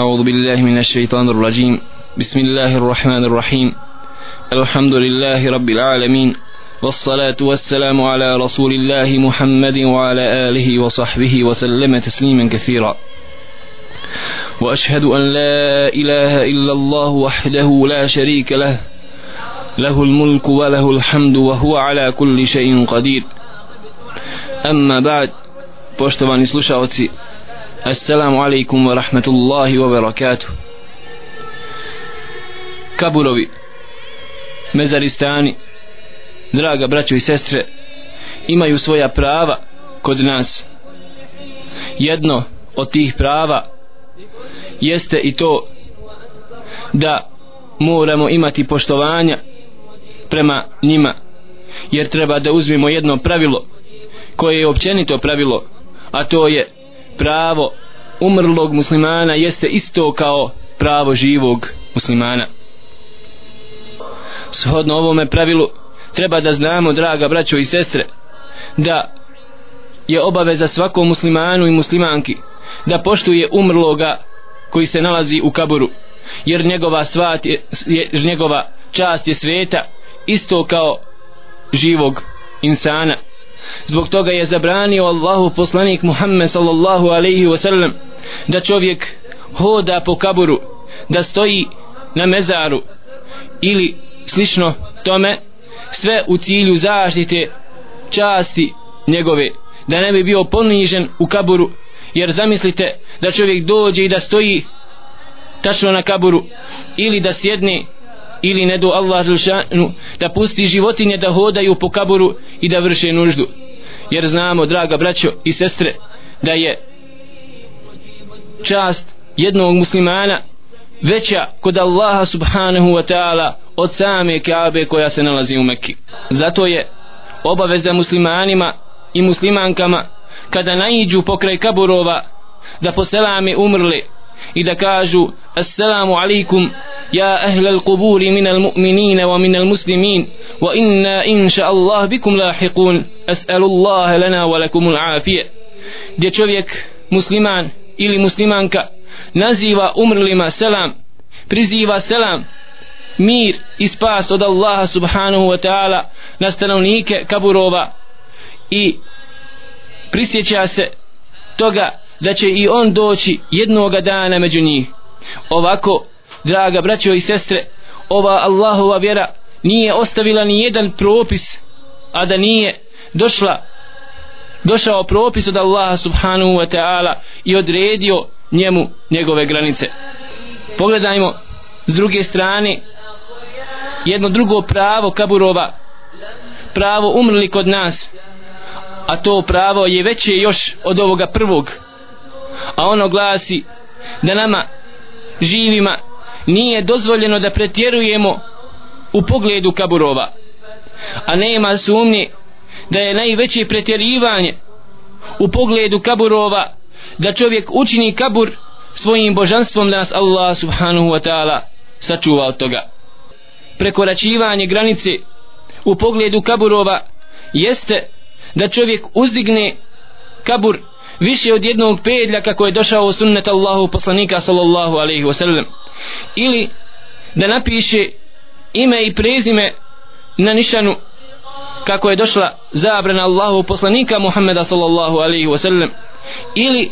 أعوذ بالله من الشيطان الرجيم. بسم الله الرحمن الرحيم. الحمد لله رب العالمين والصلاة والسلام على رسول الله محمد وعلى آله وصحبه وسلم تسليما كثيرا. وأشهد أن لا إله إلا الله وحده لا شريك له. له الملك وله الحمد وهو على كل شيء قدير. أما بعد poštovani slušalci Assalamu alaikum wa rahmatullahi wa barakatuh. Kaburovi Mezaristani Draga braćo i sestre Imaju svoja prava kod nas. Jedno od tih prava Jeste i to Da moramo imati poštovanja Prema njima Jer treba da uzmimo jedno pravilo Koje je općenito pravilo A to je pravo umrlog muslimana jeste isto kao pravo živog muslimana. Shodno ovome pravilu treba da znamo draga braćo i sestre da je obaveza svakom muslimanu i muslimanki da poštuje umrloga koji se nalazi u kaburu jer njegova svat je, jer njegova čast je sveta isto kao živog insana zbog toga je zabranio Allahu poslanik Muhammed sallallahu alaihi wasallam da čovjek hoda po kaburu da stoji na mezaru ili slično tome sve u cilju zaštite časti njegove da ne bi bio ponižen u kaburu. Jer zamislite da čovjek dođe i da stoji tačno na kaburu ili da sjedne ili ne do Allah Đelšanu da pusti životinje da hodaju po kaburu i da vrše nuždu. Jer znamo draga braćo i sestre da je čast jednog muslimana veća kod Allaha subhanahu wa ta'ala od same Kaabe koja se nalazi u Mekki. Zato je obaveza muslimanima i muslimankama kada naiđu pokraj kaburova da poselame umrli i da kažu assalamu alaikum ja ahlal kuburi minal mu'minina wa minal muslimin wa inna inša Allah bikum lahiqun as'alu Allah lana wa lakum al afije gdje čovjek musliman ili muslimanka naziva umrlima selam priziva selam mir i spas od Allaha subhanahu wa ta'ala na stanovnike kaburova i prisjeća se toga da će i on doći jednoga dana među njih. Ovako draga braćo i sestre ova Allahova vjera nije ostavila ni jedan propis a da nije došla došao propis od Allaha subhanahu wa ta'ala i odredio njemu njegove granice. Pogledajmo s druge strane jedno drugo pravo kaburova pravo umrli kod nas a to pravo je veće još od ovoga prvog a ono glasi da nama živima nije dozvoljeno da pretjerujemo u pogledu kaburova. A nema sumnje da je najveće pretjerivanje u pogledu kaburova da čovjek učini kabur svojim božanstvom da nas Allah subhanahu wa ta'ala sačuva od toga. Prekoračivanje granice u pogledu kaburova jeste da čovjek uzdigne kabur više od jednog pedlja kako je došao u sunnet Allahu poslanika sallallahu alaihi wasallam. Ili da napiše ime i prezime na nišanu kako je došla zabrana Allahu poslanika Muhammeda sallallahu alaihi wasallam. Ili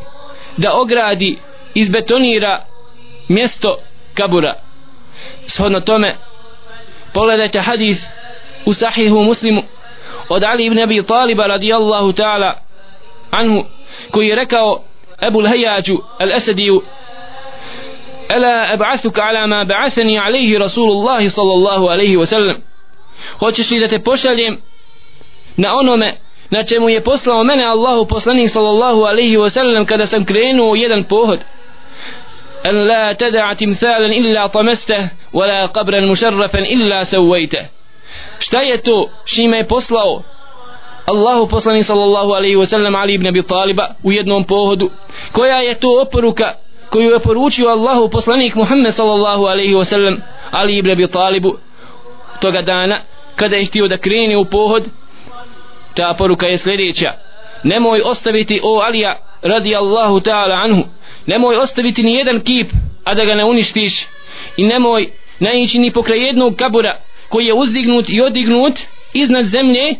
da ogradi izbetonira mjesto kabura. Shodno tome pogledajte hadis u sahihu muslimu od Ali ibn Abi Taliba radijallahu ta'ala anhu koji je rekao Ebu Lhajađu al-Asadiju Ela ab'athuka ala ma ba'athani alaihi Rasulullahi sallallahu alaihi wa sallam Hoćeš li da te pošaljem na onome na čemu je poslao mene Allahu poslanik sallallahu alaihi wa sallam kada sam krenuo jedan pohod أن لا تدع تمثالا إلا طمسته ولا قبرا مشرفا إلا سويته šta je to šime je poslao Allahu poslanik sallallahu alaihi wa sallam Ali ibn Abi Taliba u jednom pohodu. Koja je to oporuka koju je poručio Allahu poslanik Muhammed sallallahu alaihi wa sallam Ali ibn Abi Talibu toga dana kada je htio da krene u pohod? Ta poruka je sljedeća. Nemoj ostaviti o Alija radi Allahu ta'ala anhu. Nemoj ostaviti ni jedan kip a da ga ne uništiš. I nemoj naići ni pokraj jednog kabura koji je uzdignut i odignut iznad zemlje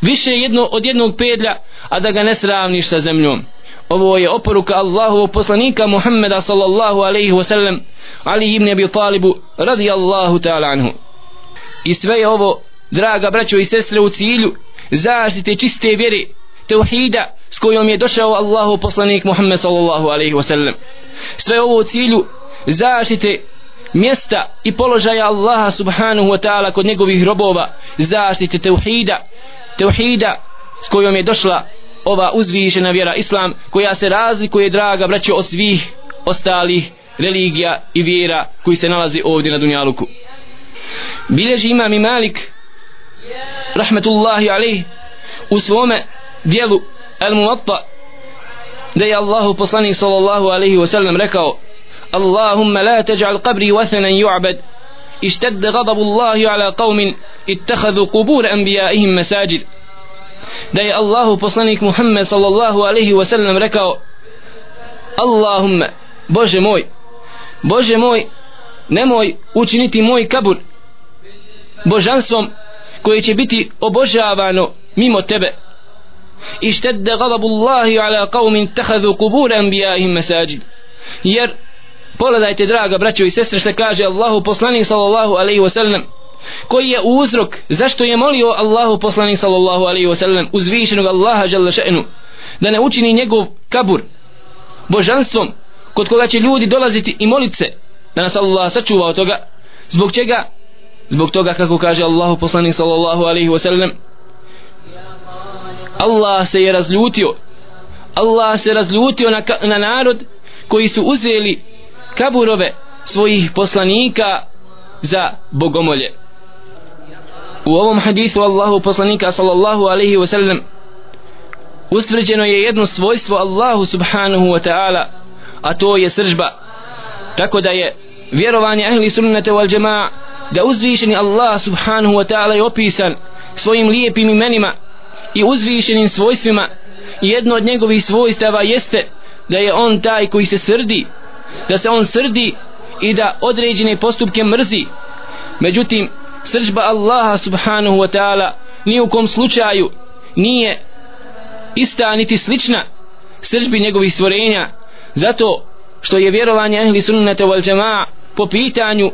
više jedno od jednog pedlja a da ga ne sravniš sa zemljom. Ovo je oporuka Allahovog poslanika Muhammeda sallallahu alaihi wasallam Ali ibn Abi Talibu radijallahu ta'ala anhu. I sve je ovo draga braćo i sestre u cilju zaštite čiste vjere teuhida s kojom je došao Allahu poslanik Muhammed sallallahu alaihi wasallam. Sve ovo u cilju zaštite mjesta i položaja Allaha subhanahu wa ta'ala kod njegovih robova zaštite teuhida teuhida s kojom je došla ova uzvišena vjera islam koja se razlikuje draga braćo od svih ostalih religija i vjera koji se nalazi ovdje na Dunjaluku. Bilježi imam i Malik rahmetullahi alaih u svome dijelu al muwatta da je Allahu poslanik sallallahu alaihi wasallam rekao Allahumma la teđal qabri wathanan yu'bad. اشتد غضب الله على قوم اتخذوا قبور أنبيائهم مساجد da je Allahu poslanik Muhammed sallallahu alaihi wasallam rekao Allahumma Bože moj Bože moj nemoj učiniti moj kabur božanstvom koje će biti obožavano mimo tebe i štedde gadabu Allahi ala qavmin tahadu kubura anbijahim masajid jer pogledajte draga braćo i sestre što kaže Allahu poslanik sallallahu alaihi wasallam koji je uzrok zašto je molio Allahu poslanik sallallahu alaihi wasallam uzvišenog Allaha jalla še'nu da ne učini njegov kabur božanstvom kod koga će ljudi dolaziti i moliti se da nas Allah sačuva od toga. Zbog čega? Zbog toga kako kaže Allahu poslanik sallallahu alaihi wasallam Allah se je razljutio. Allah se razljutio na, na narod koji su uzeli kaburove svojih poslanika za bogomolje. U ovom hadithu Allahu poslanika sallallahu alaihi wasallam usvrđeno je jedno svojstvo Allahu subhanahu wa ta'ala a to je sržba. Tako da je vjerovanje ahli sunnata wal džema'a da uzvišeni Allah subhanahu wa ta'ala je opisan svojim lijepim imenima i uzvišenim svojstvima. I jedno od njegovih svojstava jeste da je on taj koji se srdi da se on srdi i da određene postupke mrzi. Međutim sržba Allaha subhanahu wa ta'ala ni u kom slučaju nije ista niti slična sržbi njegovih stvorenja. Zato što je vjerovanje ehli sunnata wal džama'a po pitanju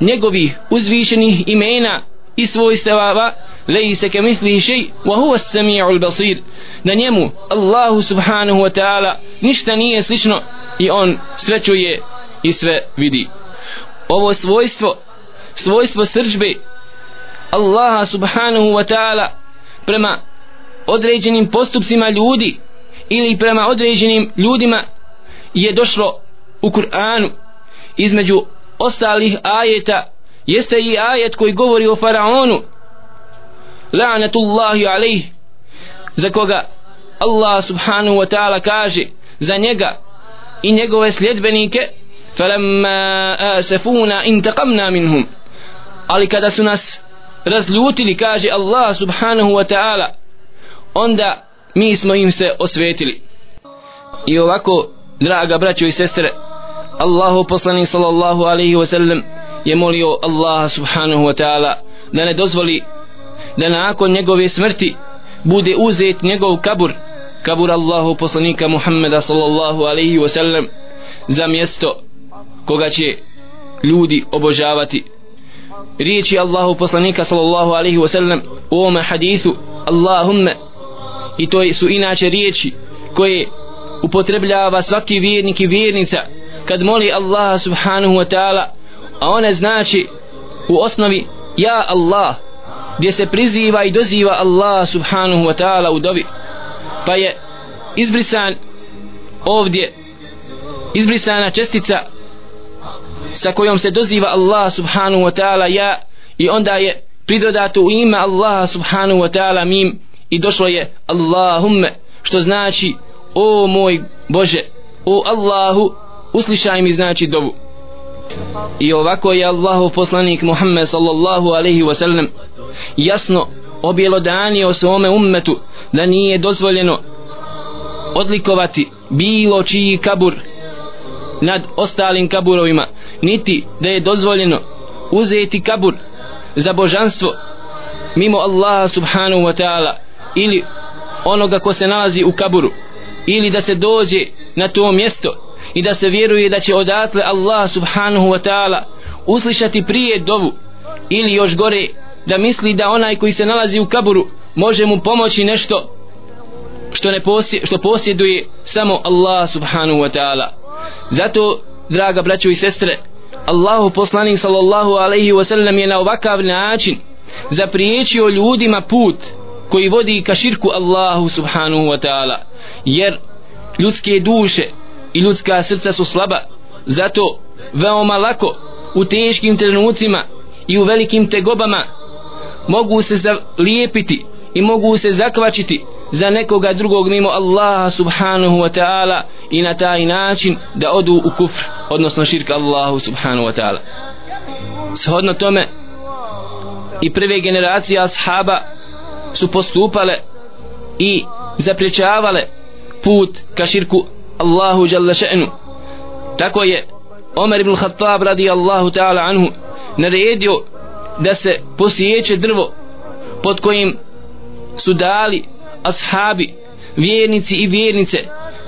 njegovih uzvišenih imena i svojstava lejse ke misli šej wa huwa sami'ul basir. Na njemu Allahu subhanahu wa ta'ala ništa nije slično i on sve čuje i sve vidi. Ovo svojstvo svojstvo srđbe Allaha subhanahu wa ta'ala prema određenim postupcima ljudi ili prema određenim ljudima je došlo u Kur'anu. Između ostalih ajeta jeste i ajet koji govori o faraonu la'natullahi alayh. Za koga Allah subhanahu wa ta'ala kaže za njega i njegove sljedbenike falamma asafuna intaqamna minhum. Ali kada su nas razljutili kaže Allah subhanahu wa ta'ala onda mi smo im se osvetili. I ovako draga braćo i sestre Allahu poslanik sallallahu alaihi wa sallam je molio Allah subhanahu wa ta'ala da ne dozvoli da nakon njegove smrti bude uzet njegov kabur kabur Allahu poslanika Muhammeda sallallahu alaihi wa sallam za mjesto koga će ljudi obožavati. Riječi Allahu poslanika sallallahu alaihi wa sallam u ovome hadithu Allahumme i to su inače riječi koje upotrebljava svaki vjernik i vjernica kad moli Allaha subhanahu wa ta'ala a one znači u osnovi ja Allah gdje se priziva i doziva Allah subhanahu wa ta'ala u dobi. Pa je izbrisan ovdje izbrisana čestica sa kojom se doziva Allah subhanahu wa ta'ala ja i onda je pridodato u ime Allah subhanahu wa ta'ala mim i došlo je Allahumme što znači o moj Bože o Allahu uslišaj mi znači dovu i ovako je Allahu poslanik Muhammed sallallahu alaihi wasallam jasno objelodanio svome ummetu da nije dozvoljeno odlikovati bilo čiji kabur nad ostalim kaburovima niti da je dozvoljeno uzeti kabur za božanstvo mimo Allaha subhanahu wa ta'ala ili onoga ko se nalazi u kaburu ili da se dođe na to mjesto i da se vjeruje da će odatle Allah subhanahu wa ta'ala uslišati prije dovu ili još gore da misli da onaj koji se nalazi u kaburu može mu pomoći nešto što ne posje, što posjeduje samo Allah subhanahu wa ta'ala. Zato draga braćo i sestre Allahu poslanik sallallahu alaihi wa sallam je na ovakav način zapriječio ljudima put koji vodi ka širku Allahu subhanahu wa ta'ala. Jer ljudske duše i ljudska srca su slaba. Zato veoma lako u teškim trenucima i u velikim tegobama mogu se zalijepiti i mogu se zakvačiti za nekoga drugog mimo Allaha subhanahu wa ta'ala i na taj način da odu u kufr odnosno širka Allahu subhanahu wa ta'ala. Shodno tome i prve generacije ashaba su postupale i zapriječavale put ka širku Allahu jalla še'nu. Tako je Omer ibn Khattab radi Allahu ta'ala anhu naredio da se posjeće drvo pod kojim su dali ashabi vjernici i vjernice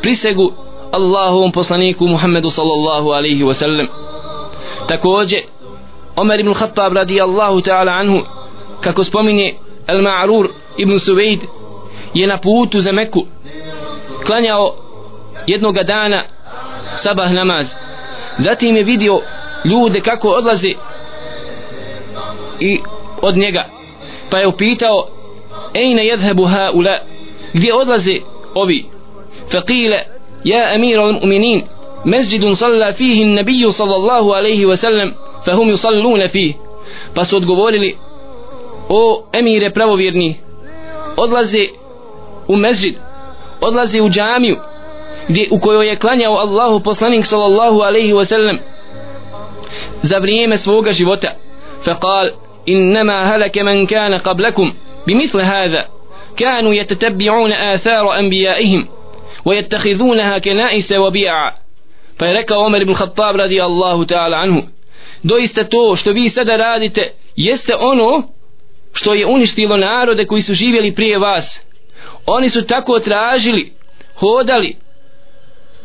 prisegu Allahovom poslaniku Muhammedu sallallahu alaihi wa sallam također Omer ibn Khattab radi Allahu ta'ala anhu kako spominje El Ma'rur ibn Suvejd je na putu za Meku klanjao jednoga dana sabah namaz. Zatim je vidio ljude kako odlaze i od njega. Pa je upitao ejne jedhebu ha ula gdje odlaze ovi? Faqile ja emir al mu'minin mesjidun salla fihi nabiju sallallahu alaihi wasallam fahum yusalluna fihi pa su odgovorili o emire pravovjerni odlaze u mezđid odlaze u džamiju gdje u kojoj je klanjao Allahu poslanik sallallahu alaihi wasallam za vrijeme svoga života faqal innama halaka man kana qablakum بمثل هذا كانوا يتتبعون آثار أنبيائهم ويتخذونها كنائس وبيعا فرك عمر بن الخطاب رضي الله تعالى عنه doista to što vi sada radite jeste ono što je uništilo narode koji su živjeli prije vas oni su tako tražili hodali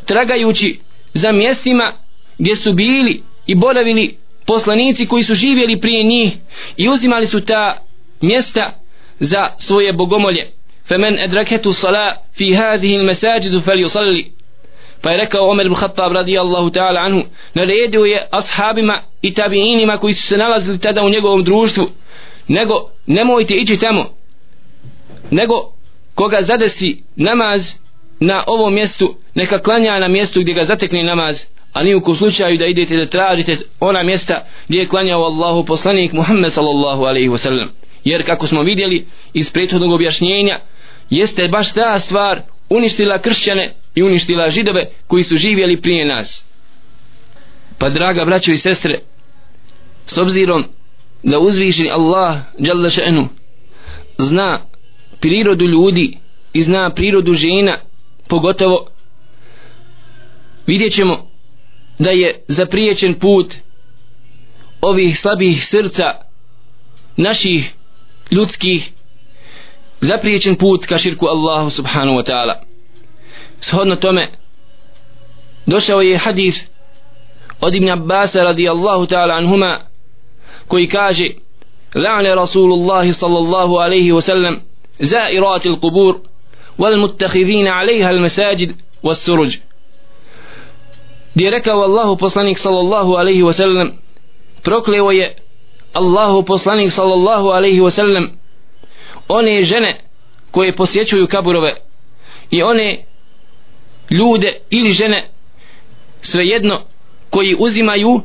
tragajući za mjestima gdje su bili i boravili poslanici koji su živjeli prije njih i uzimali su ta mjesta za svoje bogomolje فمن أدركته الصلاة في هذه المساجد فليصلي pa je rekao Omer ibn Khattab radijallahu ta'ala anhu naredio je ashabima i tabiinima koji su se nalazili tada u njegovom društvu nego nemojte ići tamo nego koga zadesi namaz na ovom mjestu neka klanja na mjestu gdje ga zatekne namaz a ni u slučaju da idete da tražite ona mjesta gdje je klanjao Allahu poslanik Muhammed sallallahu alaihi wasallam. Jer kako smo vidjeli iz prethodnog objašnjenja jeste baš ta stvar uništila kršćane i uništila židove koji su živjeli prije nas. Pa draga braćo i sestre s obzirom da uzvišeni Allah jalla še'nu zna prirodu ljudi i zna prirodu žena pogotovo vidjet ćemo da je zapriječen put ovih slabih srca naših ljudskih zapriječen put ka širku Allahu subhanahu wa ta'ala. Shodno tome došao je hadis od Ibn Abbas radijallahu ta'ala anhuma koji kaže la'ne Rasulullahi sallallahu alaihi wa sallam za'irati kubur والمتخذين عليها المساجد والسرج gdje je rekao Allahu poslanik sallallahu alaihi wasallam prokleo je Allahu poslanik sallallahu alaihi wasallam one žene koje posjećuju kaburove i one ljude ili žene svejedno koji uzimaju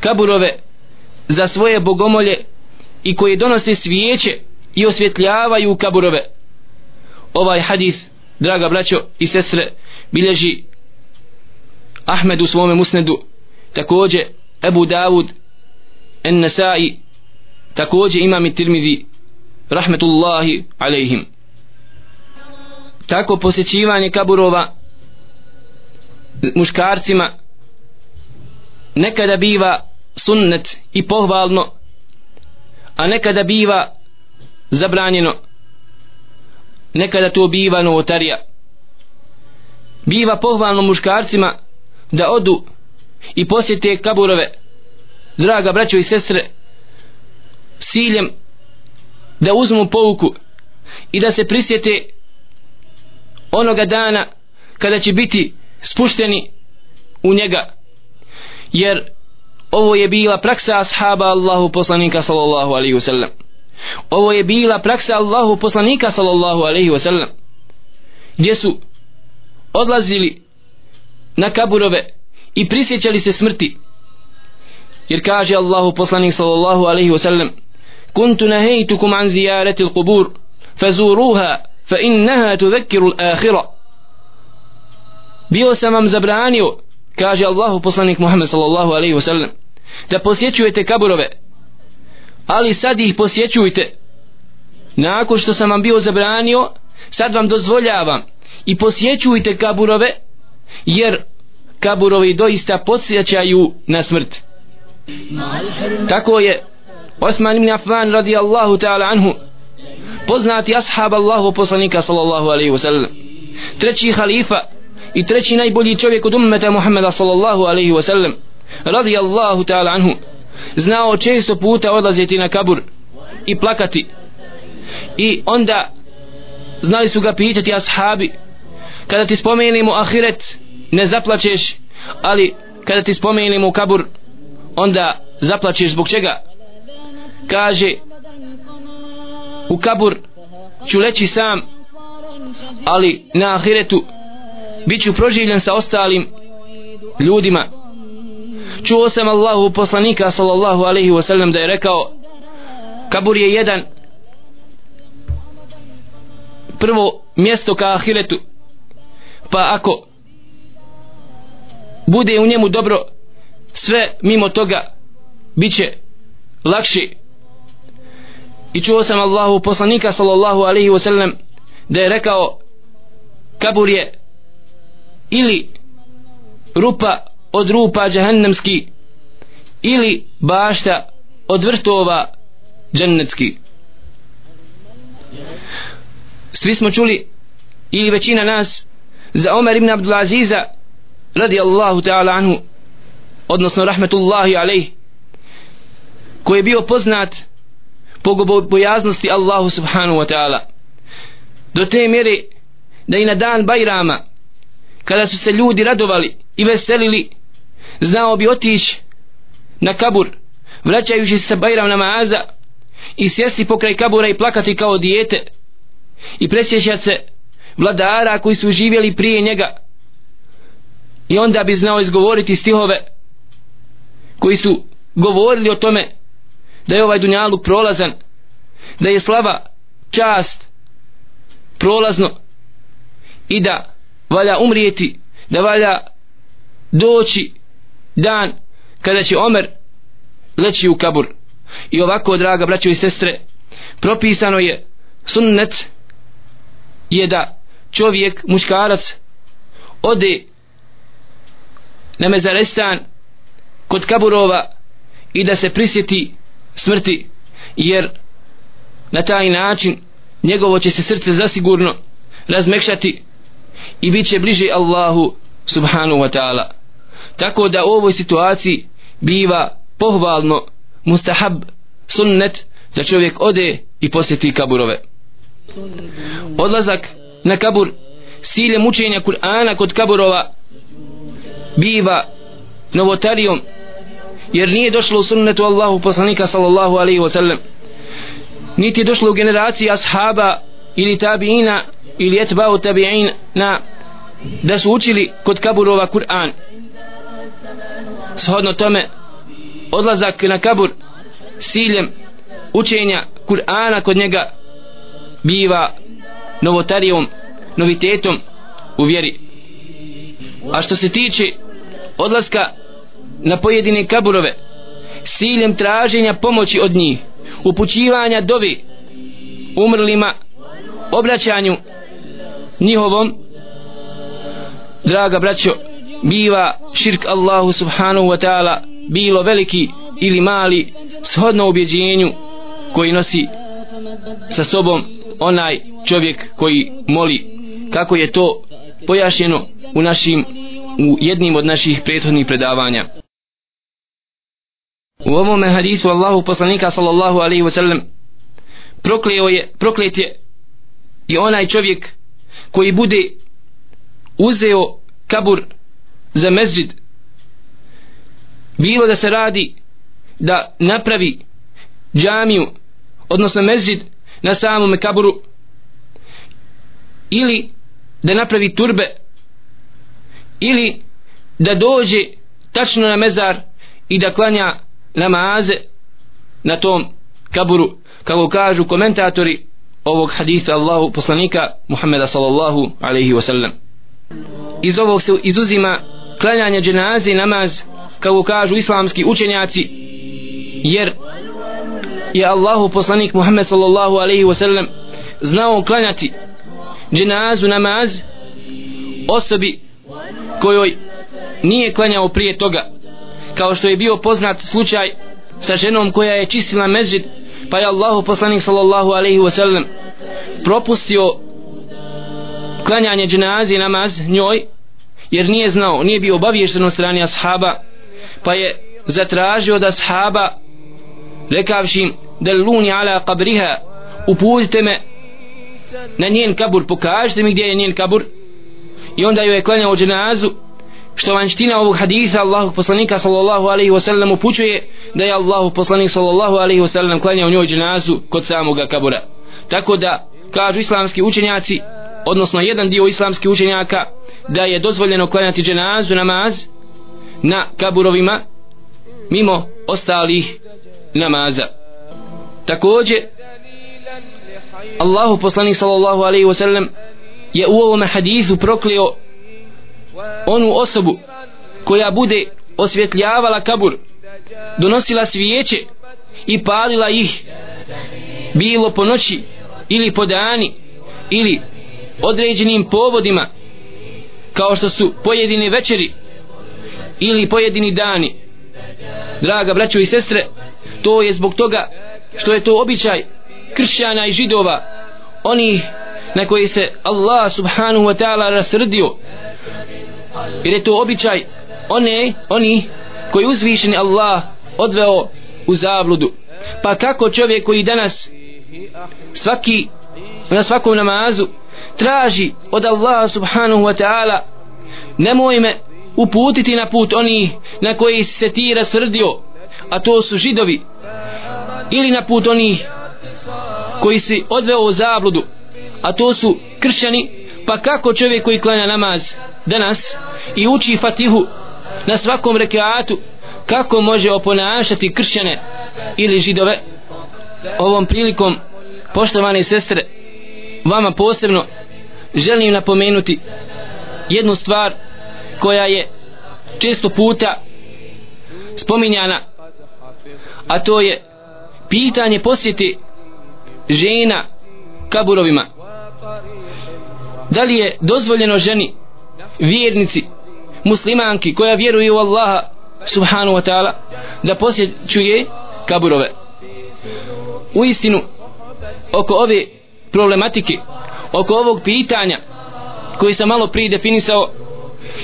kaburove za svoje bogomolje i koji donose svijeće i osvjetljavaju kaburove ovaj hadis draga braćo i sestre bilježi Ahmed u svome musnedu također Ebu Davud En-Nesai također imam i Tirmidhi rahmetullahi alejhim tako posjećivanje kaburova muškarcima nekada biva sunnet i pohvalno a nekada biva zabranjeno nekada to biva novotarija. Biva pohvalno muškarcima da odu i posjete kaburove. Draga braćo i sestre siljem da uzmu pouku i da se prisjete onoga dana kada će biti spušteni u njega. Jer ovo je bila praksa ashaba Allahu poslanika sallallahu alaihi wasallam ovo je bila praksa Allahu poslanika sallallahu alaihi wasallam gdje su odlazili na kaburove i prisjećali se smrti. Jer kaže Allahu poslanik sallallahu alaihi wasallam kuntu nahejtukum an zijareti l'qubur fazuruha fa innaha tudhakiru l'akhira bio sam vam zabranio kaže Allahu poslanik Muhammed sallallahu alaihi wasallam da posjećujete kaburove ali sad ih posjećujte. Nakon što sam vam bio zabranio sad vam dozvoljavam. I posjećujte kaburove jer kaburovi doista posjećaju na smrt. Tako je Osman ibn Affan radijallahu ta'ala anhu poznati ashab Allahu poslanika sallallahu alaihi wasallam treći halifa i treći najbolji čovjek od ummeta Muhammeda sallallahu alaihi wasallam radijallahu ta'ala anhu znao često puta odlaziti na kabur i plakati. I onda znali su ga pitati ashabi kada ti spomenimo ahiret ne zaplačeš ali kada ti spomenimo kabur onda zaplačeš zbog čega? Kaže u kabur ću leći sam ali na ahiretu bit ću proživljen sa ostalim ljudima čuo sam Allahu poslanika sallallahu alaihi wasallam da je rekao kabur je jedan prvo mjesto ka ahiretu pa ako bude u njemu dobro sve mimo toga bit će lakši. I čuo sam Allahu poslanika sallallahu alaihi wasallam da je rekao kabur je ili rupa od rupa džahannamski ili bašta od vrtova džennetski. Svi smo čuli ili većina nas za Omer ibn Abdulaziza radi Allahu ta'ala anhu odnosno rahmetullahi alaih koji je bio poznat po bojaznosti Allahu subhanahu wa ta'ala do te mjere da i na dan Bajrama kada su se ljudi radovali i veselili znao bi otići na kabur vraćajući se sa Bajram namaza i sjesti pokraj kabura i plakati kao dijete i presjećati se vladara koji su živjeli prije njega. I onda bi znao izgovoriti stihove koji su govorili o tome da je ovaj dunjaluk prolazan da je slava čast prolazno i da valja umrijeti da valja doći dan kada će Omer leći u kabur. I ovako draga braćo i sestre propisano je sunnet je da čovjek muškarac ode na mezarestan kod kaburova i da se prisjeti smrti jer na taj način njegovo će se srce zasigurno razmekšati i bit će bliže Allahu subhanahu wa ta'ala tako da u ovoj situaciji biva pohvalno mustahab sunnet da čovjek ode i posjeti kaburove. Odlazak na kabur s ciljem učenja Kur'ana kod kaburova biva novotarijom jer nije došlo u sunnetu Allahu poslanika sallallahu alaihi wasallam niti je došlo u generaciji ashaba ili tabiina ili etbao tabiina da su učili kod kaburova Kur'an shodno tome odlazak na kabur siljem učenja Kur'ana kod njega biva novotarijom novitetom u vjeri. A što se tiče odlaska na pojedine kaburove siljem traženja pomoći od njih upućivanja dovi umrlima obraćanju njihovom draga braćo biva širk Allahu subhanahu wa ta'ala bilo veliki ili mali shodno ubjeđenju koji nosi sa sobom onaj čovjek koji moli. Kako je to pojašnjeno u našim u jednim od naših prethodnih predavanja. U ovom hadisu Allahu poslanika sallallahu alaihi wa sallam prokleo je proklet je i onaj čovjek koji bude uzeo kabur za mezid. Bilo da se radi da napravi džamiju odnosno mezid na samom kaburu ili da napravi turbe ili da dođe tačno na mezar i da klanja namaze na tom kaburu kako kažu komentatori ovog haditha Allahu poslanika Muhammeda sallallahu alaihi wasallam iz ovog se izuzima klanjanje dženaze i namaz kako kažu islamski učenjaci jer je Allahu poslanik Muhammed sallallahu alaihi wasallam znao klanjati dženazu namaz osobi kojoj nije klanjao prije toga. Kao što je bio poznat slučaj sa ženom koja je čistila mezđid pa je Allahu poslanik sallallahu alaihi wasallam propustio klanjanje dženazi namaz njoj jer nije znao, nije bio obavješten od strane ashaba pa je zatražio od ashaba rekavši im deluni ala kabriha uputite me na njen kabur pokažite mi gdje je njen kabur. I onda joj je klanjao dženazu što vanština ovog haditha Allahu poslanika sallallahu alaihi wasallam upućuje da je Allahu poslanik sallallahu alaihi wasallam klanjao njoj dženazu kod samoga kabura. Tako da kažu islamski učenjaci odnosno jedan dio islamskih učenjaka da je dozvoljeno klanjati dženazu namaz na kaburovima mimo ostalih namaza. Takođe Allahu poslanik sallallahu alaihi wasallam je u ovom hadithu proklio onu osobu koja bude osvjetljavala kabur donosila svijeće i palila ih bilo po noći ili po dani ili određenim povodima kao što su pojedini večeri ili pojedini dani. Draga braćo i sestre to je zbog toga što je to običaj kršćana i židova oni na koji se Allah subhanahu wa ta'ala rasrdio. Jer je to običaj one, oni koji uzvišeni Allah odveo u zabludu. Pa kako čovjek koji danas svaki na svakom namazu traži od Allaha subhanahu wa ta'ala nemoj me uputiti na put oni na koji se ti rasrdio a to su židovi ili na put oni koji si odveo u zabludu a to su kršćani pa kako čovjek koji klanja namaz danas i uči fatihu na svakom rekiatu kako može oponašati kršćane ili židove? Ovom prilikom poštovane sestre vama posebno želim napomenuti jednu stvar koja je često puta spominjana a to je pitanje posjeti žena kaburovima. Da li je dozvoljeno ženi vjernici muslimanki koja vjeruje u Allaha subhanu wa ta'ala da posjećuje kaburove? U istinu oko ove problematike oko ovog pitanja koji sam malo prije definisao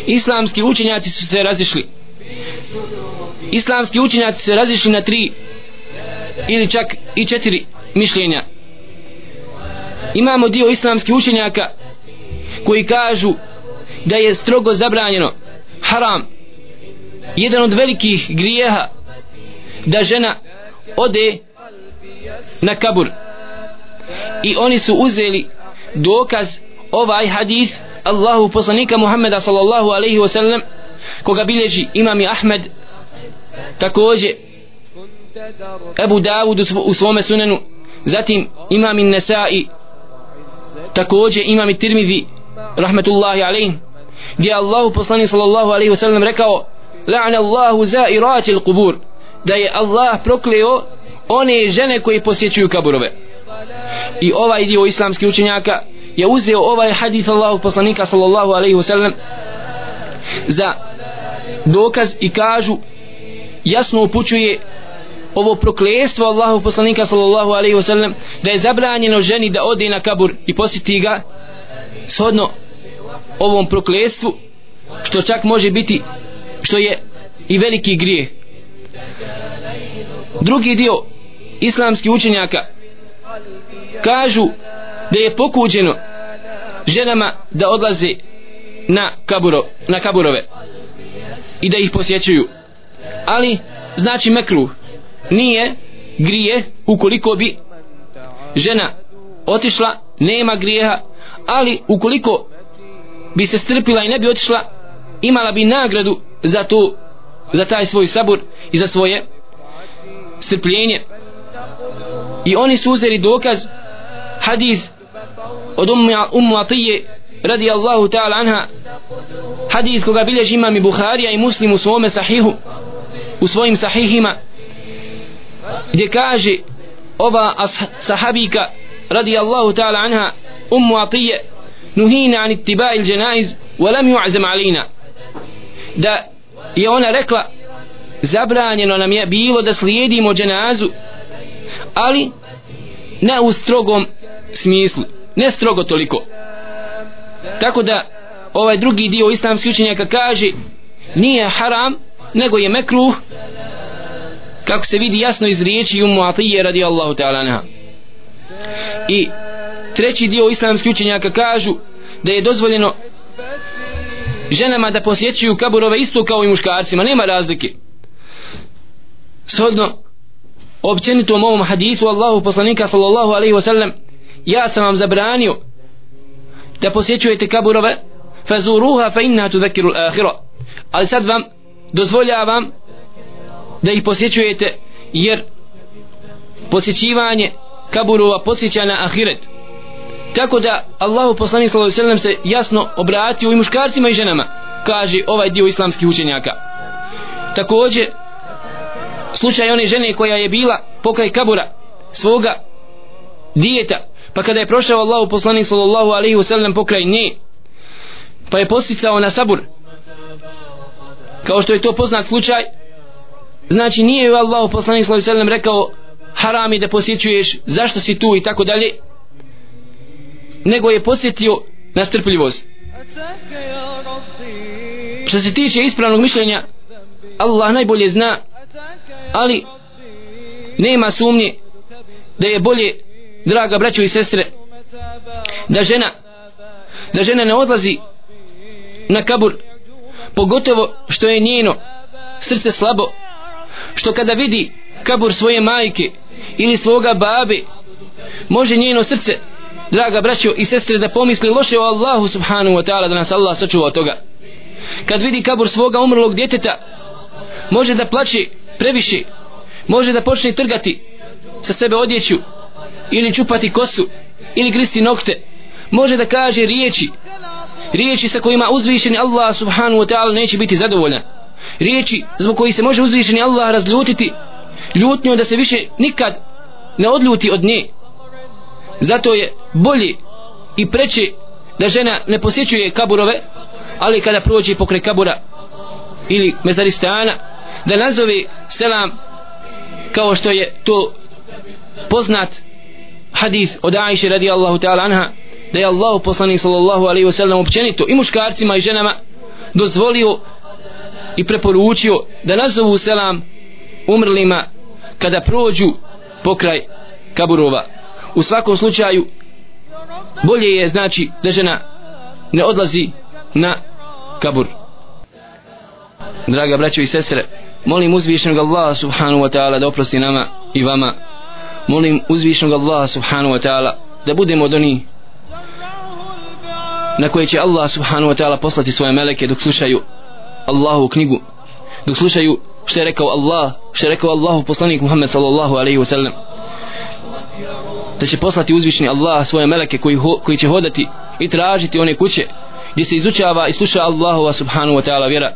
islamski učenjaci su se razišli. Islamski učenjaci su se razišli na tri ili čak i četiri mišljenja. Imamo dio islamskih učenjaka koji kažu da je strogo zabranjeno haram jedan od velikih grijeha da žena ode na kabur. I oni su uzeli dokaz ovaj hadith Allahu poslanika Muhammeda sallallahu alaihi wa sallam koga bilježi imami Ahmed takođe Ebu Davud u svome sunenu zatim imami Nesai takođe imami Tirmidhi rahmetullahi alaihi gdje Allahu poslanik sallallahu alaihi wa sallam rekao la'na Allahu zairati al-qubur da je Allah prokleo one žene koji posjećuju kaburove i ovaj dio islamskih učenjaka je uzeo ovaj hadith Allahu poslanika sallallahu alaihi wasallam za dokaz i kažu jasno upućuje ovo proklestvo Allahu poslanika sallallahu alaihi wasallam da je zabranjeno ženi da ode na kabur i posjeti ga shodno ovom proklestvu što čak može biti što je i veliki grijeh. Drugi dio islamskih učenjaka kažu da je pokuđeno ženama da odlaze na, kaburo, na kaburove i da ih posjećuju. Ali znači mekruh nije grije ukoliko bi žena otišla nema grijeha ali ukoliko bi se strpila i ne bi otišla imala bi nagradu za to za taj svoj sabor i za svoje strpljenje i oni su uzeli dokaz hadith od ummu Atije radi Allahu ta'ala anha. Hadith koga bilježi imam i Buharija i Muslim u svome sahihu u svojim sahihima gdje kaže ova sahabika radi Allahu ta'ala anha ummu Atije nuhina an ittiba'i il-janaiz wa lam yu'zam alina. Da je ona rekla zabranjeno nam je bilo da slijedimo dženazu ali ne u strogom smislu ne strogo toliko. Tako da ovaj drugi dio islamskih učenjaka kaže nije haram nego je mekruh kako se vidi jasno iz riječi umu atije radi Allahu ta'ala anha. I treći dio islamskih učenjaka kažu da je dozvoljeno ženama da posjećuju kaburove isto kao i muškarcima nema razlike. Shodno općenitom ovom hadisu Allahu poslanika sallallahu alaihi wasallam ja sam vam zabranio da posjećujete kaburove fazuruha fa inna tudhakiru al-akhirah ali sad vam dozvoljavam da ih posjećujete jer posjećivanje kaburova posjeća na ahiret. Tako da Allahu poslanik sallallahu alejhi ve sellem se jasno obratio i muškarcima i ženama kaže ovaj dio islamskih učenjaka. Takođe slučaj one žene koja je bila pokraj kabura svoga dijeta pa kada je prošao Allahu poslanik sallallahu alaihi wasallam pokraj nje pa je posticao na sabur. Kao što je to poznat slučaj znači nije ju Allahu poslanik sallallahu alaihi wasallam rekao rekao harami da posjećuješ zašto si tu i tako dalje nego je posjetio na strpljivost. Što se tiče ispravnog mišljenja Allah najbolje zna ali nema sumnje da je bolje draga braćo i sestre da žena da žena ne odlazi na kabur pogotovo što je njeno srce slabo što kada vidi kabur svoje majke ili svoga babe može njeno srce draga braćo i sestre da pomisli loše o Allahu subhanahu wa ta'ala da nas Allah sačuva od toga. Kad vidi kabur svoga umrlog djeteta može da plaće previše. Može da počne trgati sa sebe odjeću ili čupati kosu ili gristi nokte. Može da kaže riječi riječi sa kojima uzvišeni Allah subhanahu wa ta'ala neće biti zadovoljan. Riječi zbog koji se može uzvišeni Allah razljutiti ljutnju da se više nikad ne odljuti od nje. Zato je bolje i preče da žena ne posjećuje kaburove ali kada prođe pokraj kabura ili mezaristana da nazove selam kao što je to poznat hadis od Aisha radijallahu ta'ala anha da je Allah poslanik sallallahu alaihi wasallam općenito i muškarcima i ženama dozvolio i preporučio da nazovu selam umrlima kada prođu pokraj kaburova. U svakom slučaju bolje je znači da žena ne odlazi na kabur. Draga braćo i sestre molim uzvišenog Allaha subhanahu wa ta'ala da oprosti nama i vama. Molim uzvišenog Allaha subhanahu wa ta'ala da budemo od onih na koje će Allah subhanahu wa ta'ala poslati svoje meleke dok slušaju Allahu knjigu dok slušaju što je rekao Allah što je rekao Allahu poslanik Muhammed sallallahu alaihi wa sallam. Da će poslati uzvišeni Allah svoje meleke koji, ho, koji će hodati i tražiti one kuće gdje se izučava i sluša Allahova subhanahu wa ta'ala vjera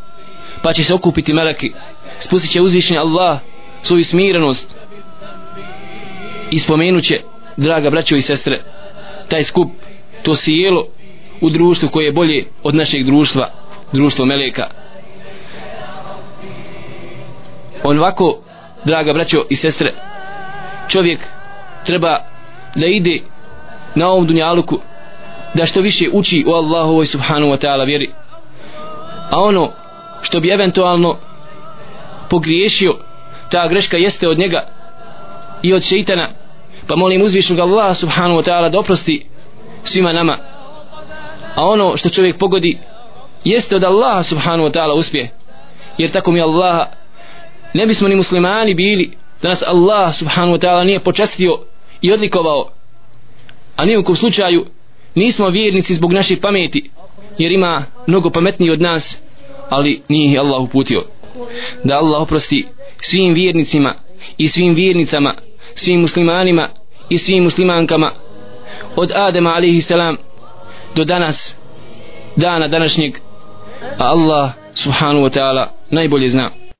pa će se okupiti meleki. Spustit će uzvišeni Allah svoju smirenost i spomenut će draga braćo i sestre taj skup to sjelo u društvu koje je bolje od našeg društva društvo meleka. On ovako draga braćo i sestre čovjek treba da ide na ovom dunjaluku da što više uči o Allahu subhanahu wa ta'ala vjeri. A ono što bi eventualno pogriješio. Ta greška jeste od njega i od šeitana. Pa molim uzvišnog Allaha subhanahu wa ta'ala da oprosti svima nama. A ono što čovjek pogodi jeste od Allaha subhanahu wa ta'ala uspje jer tako mi Allaha ne bismo ni muslimani bili da nas Allah subhanahu wa ta'ala nije počastio i odlikovao. A nijekom slučaju nismo vjernici zbog naših pameti jer ima mnogo pametniji od nas ali nije ih Allah uputio. Da Allah oprosti svim vjernicima i svim vjernicama svim muslimanima i svim muslimankama od Adema alaihi salam do danas dana današnjeg. A Allah subhanahu wa ta'ala najbolje zna.